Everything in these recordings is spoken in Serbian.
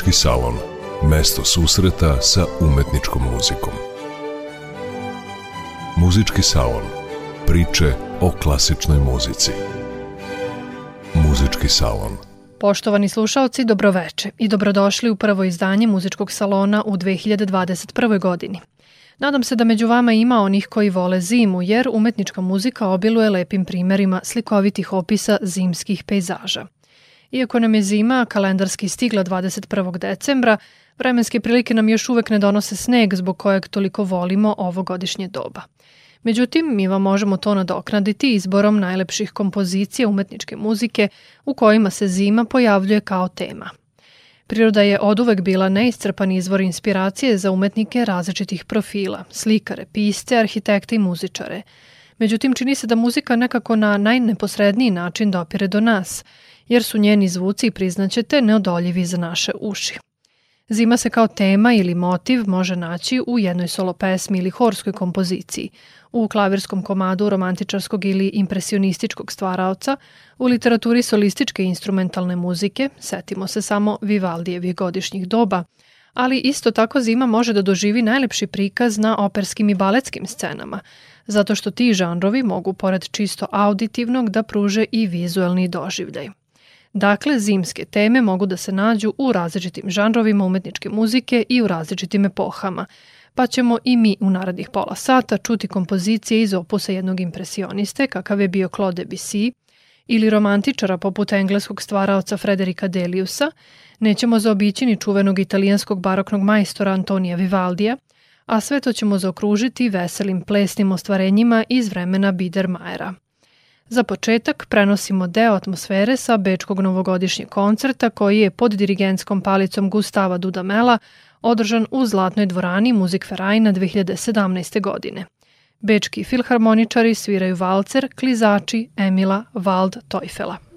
Muzički salon. Mesto susreta sa umetničkom muzikom. Muzički salon. Priče o klasičnoj muzici. Muzički salon. Poštovani slušaoci, dobroveče i dobrodošli u prvo izdanje Muzičkog salona u 2021. godini. Nadam se da među vama ima onih koji vole zimu, jer umetnička muzika obiluje lepim primerima slikovitih opisa zimskih pejzaža. Iako nam je zima kalendarski stigla 21. decembra, vremenske prilike nam još uvek ne donose sneg zbog kojeg toliko volimo ovo godišnje doba. Međutim, mi vam možemo to nadoknaditi izborom najlepših kompozicija umetničke muzike u kojima se zima pojavljuje kao tema. Priroda je oduvek bila neiscrpan izvor inspiracije za umetnike različitih profila, slikare, pisce, arhitekte i muzičare. Međutim, čini se da muzika nekako na najneposredniji način dopire do nas, jer su njeni zvuci, priznaćete, neodoljivi za naše uši. Zima se kao tema ili motiv može naći u jednoj solo pesmi ili horskoj kompoziciji, u klavirskom komadu romantičarskog ili impresionističkog stvaraoca, u literaturi solističke instrumentalne muzike, setimo se samo Vivaldijevih godišnjih doba, ali isto tako zima može da doživi najlepši prikaz na operskim i baletskim scenama, zato što ti žanrovi mogu pored čisto auditivnog da pruže i vizuelni doživljaj. Dakle, zimske teme mogu da se nađu u različitim žanrovima umetničke muzike i u različitim epohama, pa ćemo i mi u narednih pola sata čuti kompozicije iz opusa jednog impresioniste, kakav je bio Claude Debussy, ili romantičara poput engleskog stvaraoca Frederika Deliusa, nećemo zaobići ni čuvenog italijanskog baroknog majstora Antonija Vivaldija, a sve to ćemo zaokružiti veselim plesnim ostvarenjima iz vremena Biedermajera. Za početak prenosimo deo atmosfere sa Bečkog novogodišnjeg koncerta koji je pod dirigentskom palicom Gustava Dudamela održan u Zlatnoj dvorani Muzik Ferajna 2017. godine. Bečki filharmoničari sviraju valcer Klizači Emila Wald Teufela.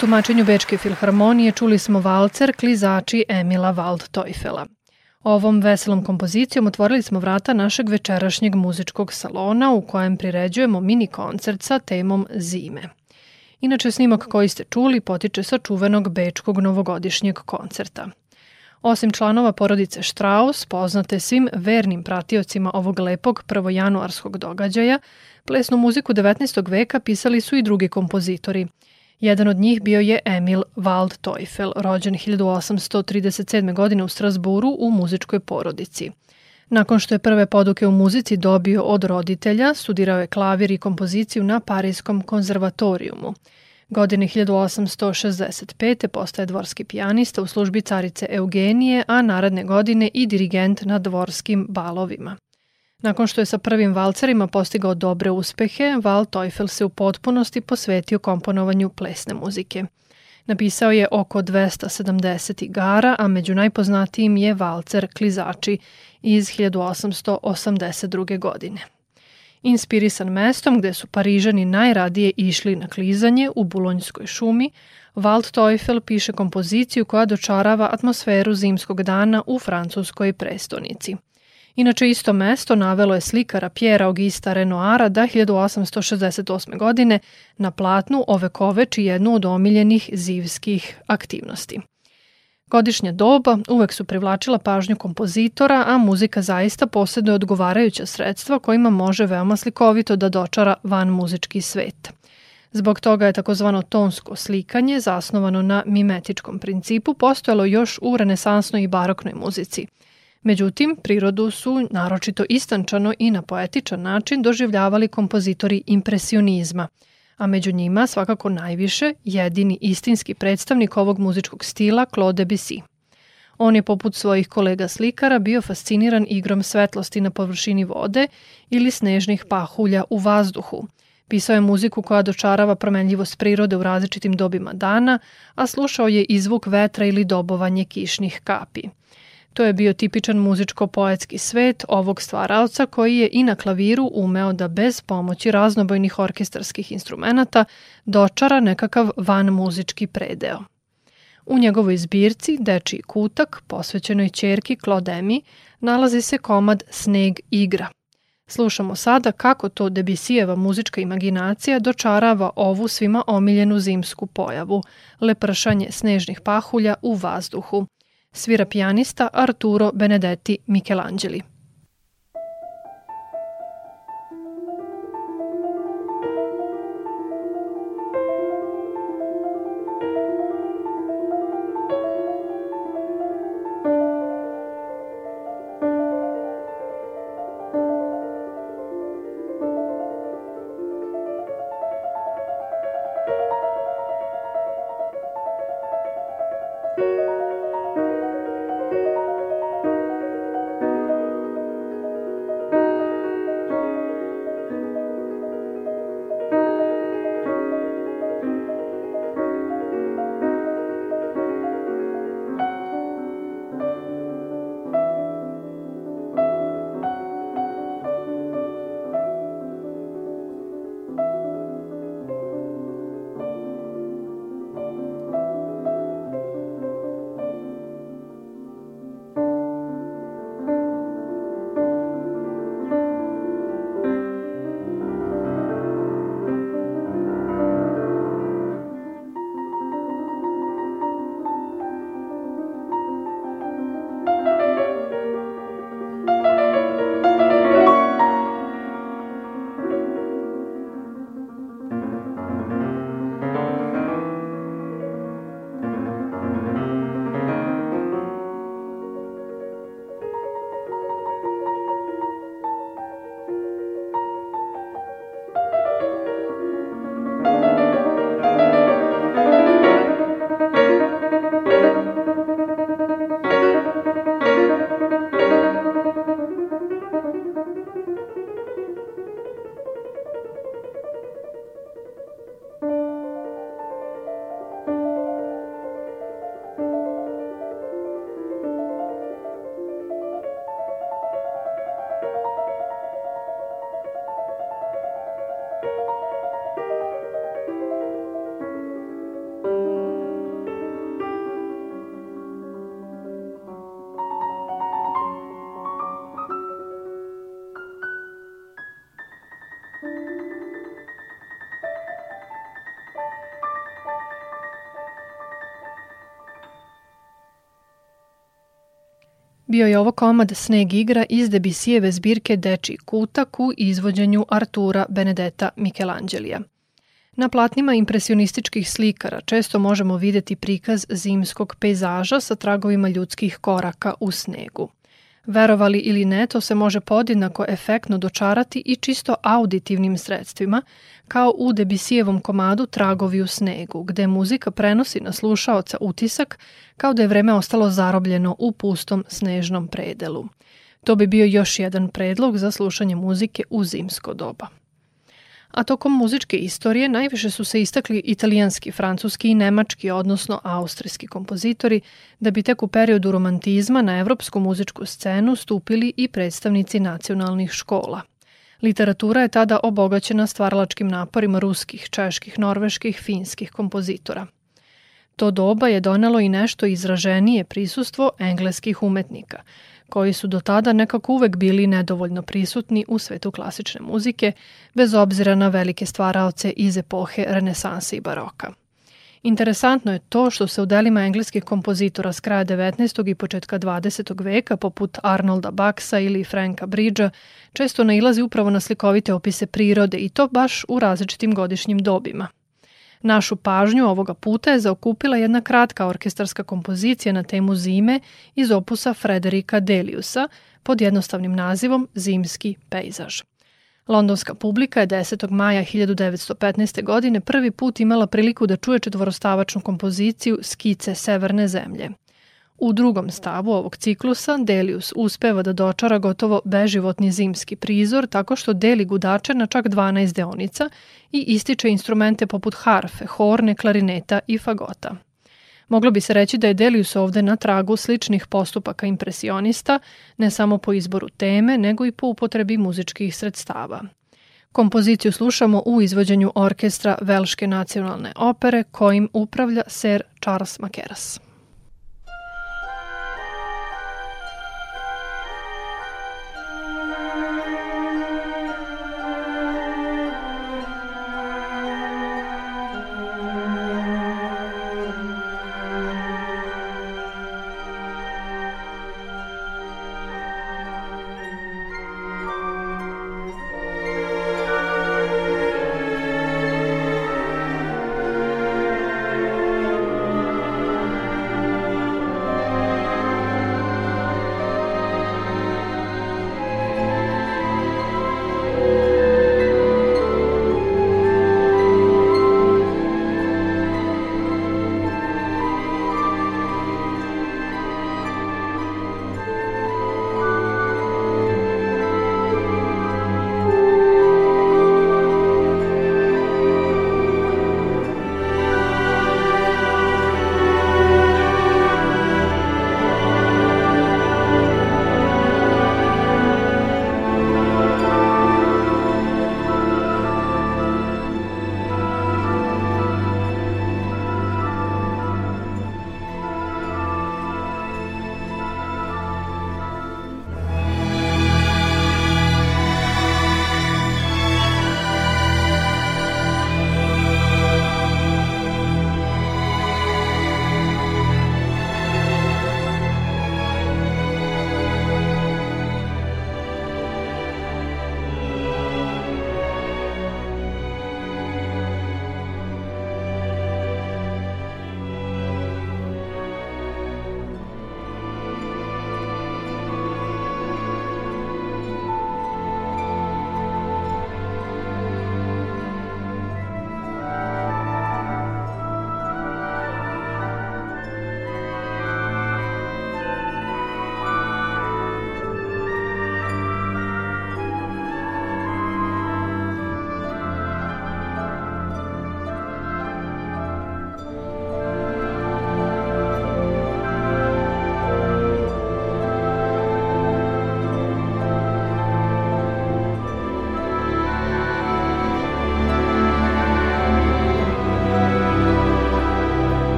Tumačenju Bečke filharmonije čuli smo valcer klizači Emila Waldteufela. Ovom veselom kompozicijom otvorili smo vrata našeg večerašnjeg muzičkog salona u kojem priređujemo mini koncert sa temom zime. Inače, snimak koji ste čuli potiče sa čuvenog bečkog novogodišnjeg koncerta. Osim članova porodice Strauss, poznate svim vernim pratiocima ovog lepog prvojanuarskog događaja, plesnu muziku 19. veka pisali su i drugi kompozitori – Jedan od njih bio je Emil Waldteufel, rođen 1837. godine u Strasburu u muzičkoj porodici. Nakon što je prve poduke u muzici dobio od roditelja, studirao je klavir i kompoziciju na Parijskom konzervatorijumu. Godine 1865. postaje dvorski pijanista u službi carice Eugenije, a naredne godine i dirigent na dvorskim balovima. Nakon što je sa prvim valcerima postigao dobre uspehe, Val Teufel se u potpunosti posvetio komponovanju plesne muzike. Napisao je oko 270 igara, a među najpoznatijim je valcer Klizači iz 1882. godine. Inspirisan mestom gde su Parižani najradije išli na klizanje u Bulonjskoj šumi, Walt Teufel piše kompoziciju koja dočarava atmosferu zimskog dana u francuskoj prestonici – Inače, isto mesto navelo je slikara Pjera Augusta Renoara da 1868. godine na platnu ovekoveči jednu od omiljenih zivskih aktivnosti. Godišnja doba uvek su privlačila pažnju kompozitora, a muzika zaista posjeduje odgovarajuća sredstva kojima može veoma slikovito da dočara van muzički svet. Zbog toga je takozvano tonsko slikanje, zasnovano na mimetičkom principu, postojalo još u renesansnoj i baroknoj muzici – Međutim, prirodu su naročito istančano i na poetičan način doživljavali kompozitori impresionizma, a među njima svakako najviše jedini istinski predstavnik ovog muzičkog stila Claude Debussy. On je poput svojih kolega slikara bio fasciniran igrom svetlosti na površini vode ili snežnih pahulja u vazduhu. Pisao je muziku koja dočarava promenljivost prirode u različitim dobima dana, a slušao je izvuk vetra ili dobovanje kišnih kapi. To je bio tipičan muzičko-poetski svet ovog stvaraoca koji je i na klaviru umeo da bez pomoći raznobojnih orkestarskih instrumenta dočara nekakav van muzički predeo. U njegovoj zbirci Dečiji kutak, posvećenoj čerki Klodemi, nalazi se komad Sneg igra. Slušamo sada kako to Debisijeva muzička imaginacija dočarava ovu svima omiljenu zimsku pojavu, lepršanje snežnih pahulja u vazduhu – svira pijanista Arturo Benedetti Michelangeli. Bio je ovo komad Sneg igra iz Debisijeve zbirke Deči kutak u izvođenju Artura Benedeta Michelangelija. Na platnima impresionističkih slikara često možemo videti prikaz zimskog pejzaža sa tragovima ljudskih koraka u snegu. Verovali ili ne, to se može podjednako efektno dočarati i čisto auditivnim sredstvima, kao u Debisijevom komadu Tragovi u snegu, gde muzika prenosi na slušaoca utisak kao da je vreme ostalo zarobljeno u pustom snežnom predelu. To bi bio još jedan predlog za slušanje muzike u zimsko doba a tokom muzičke istorije najviše su se istakli italijanski, francuski i nemački, odnosno austrijski kompozitori, da bi tek u periodu romantizma na evropsku muzičku scenu stupili i predstavnici nacionalnih škola. Literatura je tada obogaćena stvaralačkim naporima ruskih, čeških, norveških, finskih kompozitora. To doba je donelo i nešto izraženije prisustvo engleskih umetnika – koji su do tada nekako uvek bili nedovoljno prisutni u svetu klasične muzike, bez obzira na velike stvaraoce iz epohe renesanse i baroka. Interesantno je to što se u delima engleskih kompozitora s kraja 19. i početka 20. veka, poput Arnolda Baxa ili Franka Bridgea, često nailazi upravo na slikovite opise prirode i to baš u različitim godišnjim dobima. Našu pažnju ovoga puta je zaokupila jedna kratka orkestarska kompozicija na temu zime iz opusa Frederika Deliusa pod jednostavnim nazivom Zimski pejzaž. Londonska publika je 10. maja 1915. godine prvi put imala priliku da čuje četvorostavačnu kompoziciju Skice Severne zemlje – U drugom stavu ovog ciklusa Delius uspeva da dočara gotovo beživotni zimski prizor tako što deli gudače na čak 12 deonica i ističe instrumente poput harfe, horne, klarineta i fagota. Moglo bi se reći da je Delius ovde na tragu sličnih postupaka impresionista, ne samo po izboru teme, nego i po upotrebi muzičkih sredstava. Kompoziciju slušamo u izvođenju orkestra Velške nacionalne opere kojim upravlja Sir Charles Makeras.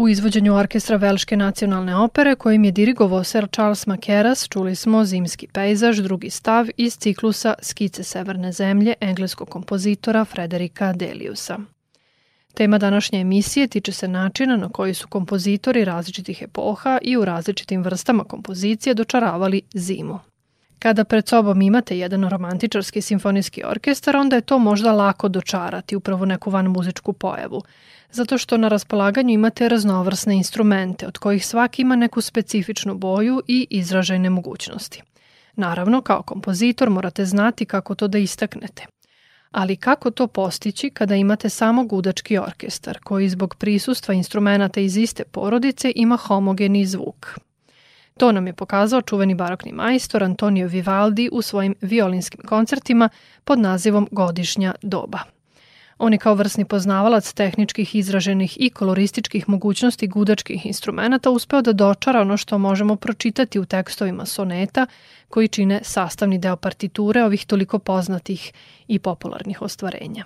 U izvođenju orkestra Velške nacionalne opere kojim je dirigovao Sir Charles Makeras čuli smo Zimski pejzaž, drugi stav iz ciklusa Skice Severne zemlje engleskog kompozitora Frederika Deliusa. Tema današnje emisije tiče se načina na koji su kompozitori različitih epoha i u različitim vrstama kompozicije dočaravali zimu. Kada pred sobom imate jedan romantičarski simfonijski orkestar, onda je to možda lako dočarati, upravo neku van muzičku pojavu, zato što na raspolaganju imate raznovrsne instrumente, od kojih svaki ima neku specifičnu boju i izražajne mogućnosti. Naravno, kao kompozitor morate znati kako to da istaknete. Ali kako to postići kada imate samo gudački orkestar, koji zbog prisustva instrumenta iz iste porodice ima homogeni zvuk, To nam je pokazao čuveni barokni majstor Antonio Vivaldi u svojim violinskim koncertima pod nazivom Godišnja doba. On je kao vrsni poznavalac tehničkih izraženih i kolorističkih mogućnosti gudačkih instrumenta uspeo da dočara ono što možemo pročitati u tekstovima soneta koji čine sastavni deo partiture ovih toliko poznatih i popularnih ostvarenja.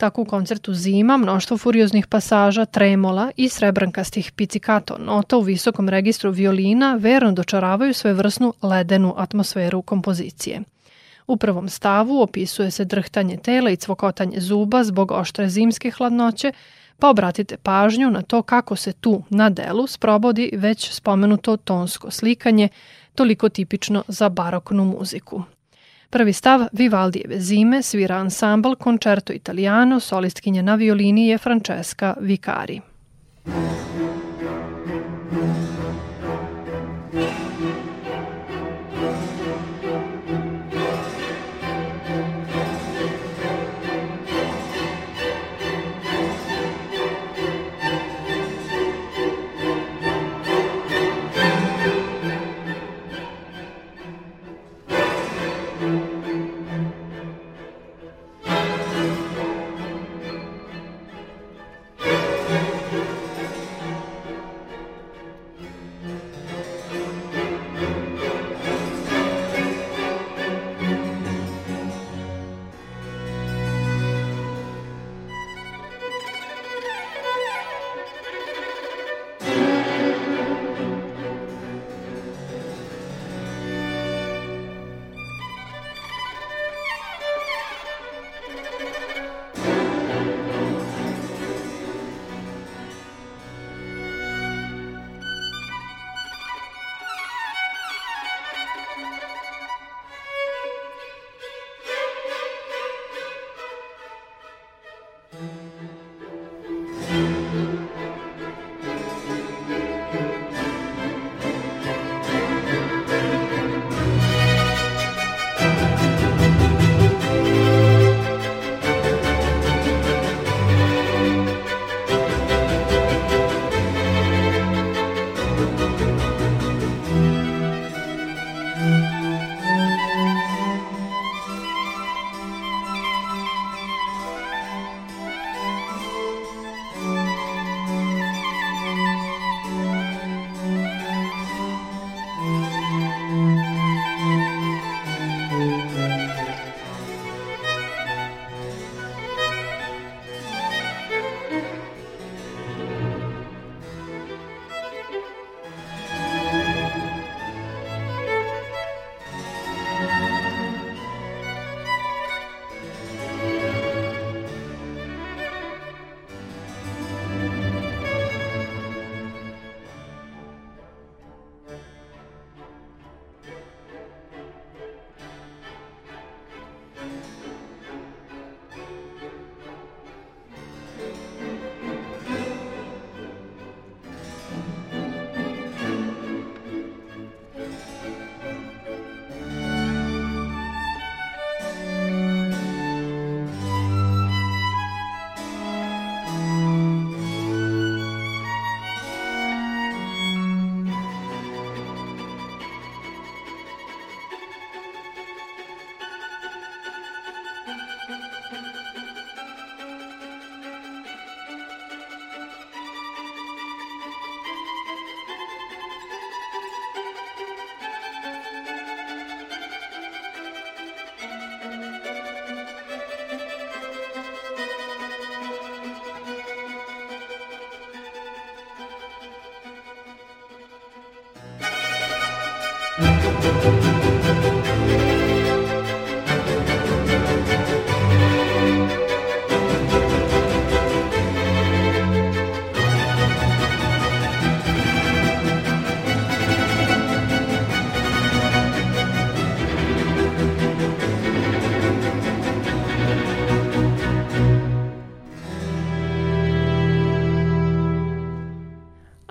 Tako u koncertu Zima mnoštvo furioznih pasaža, tremola i srebrankastih pizzicato nota u visokom registru violina verno dočaravaju svevrsnu ledenu atmosferu kompozicije. U prvom stavu opisuje se drhtanje tela i cvokotanje zuba zbog oštre zimske hladnoće, pa obratite pažnju na to kako se tu na delu sprobodi već spomenuto tonsko slikanje, toliko tipično za baroknu muziku. Prvi stav Vivaldijeve zime svira ansambl Concerto Italiano, solistkinja na violini je Francesca Vicari.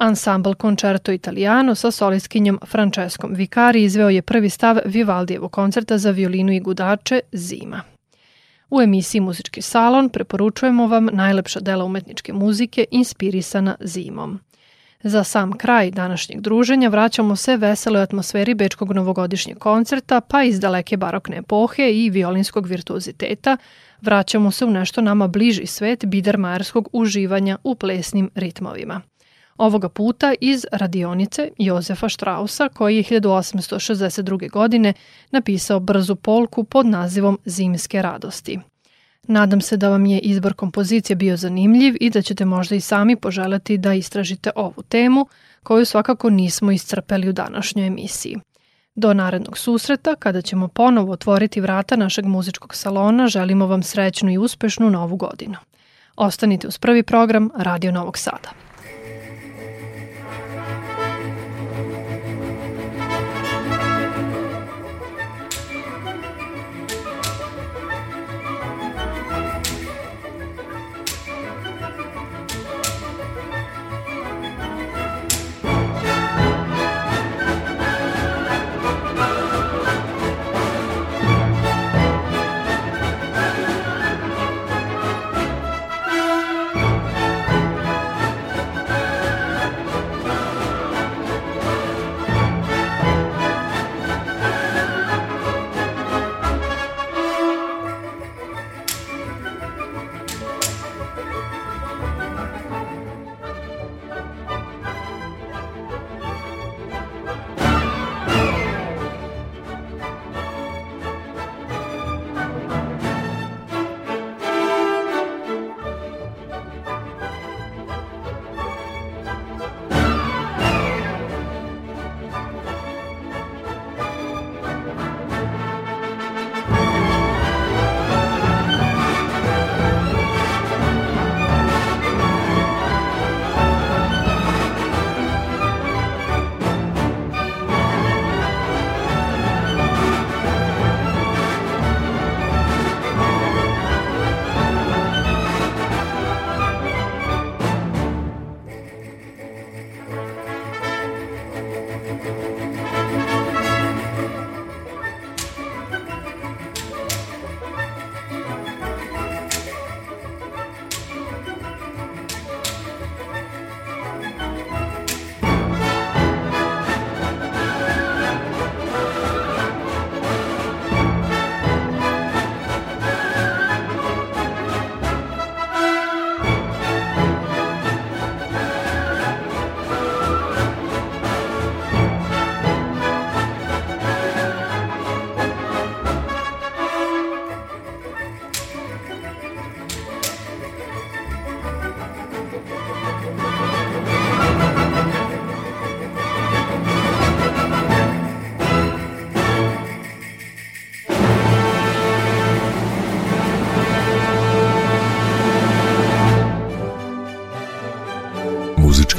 Ansambl Concerto Italiano sa solistkinjom Franceskom Vicari izveo je prvi stav Vivaldijevog koncerta za violinu i gudače Zima. U emisiji Muzički salon preporučujemo vam najlepša dela umetničke muzike inspirisana zimom. Za sam kraj današnjeg druženja vraćamo se veseloj atmosferi Bečkog novogodišnjeg koncerta, pa iz daleke barokne epohe i violinskog virtuoziteta vraćamo se u nešto nama bliži svet bidermajerskog uživanja u plesnim ritmovima – Ovoga puta iz radionice Jozefa Štrausa koji je 1862. godine napisao brzu polku pod nazivom Zimske radosti. Nadam se da vam je izbor kompozicije bio zanimljiv i da ćete možda i sami poželeti da istražite ovu temu koju svakako nismo iscrpeli u današnjoj emisiji. Do narednog susreta, kada ćemo ponovo otvoriti vrata našeg muzičkog salona, želimo vam srećnu i uspešnu novu godinu. Ostanite uz prvi program Radio Novog Sada.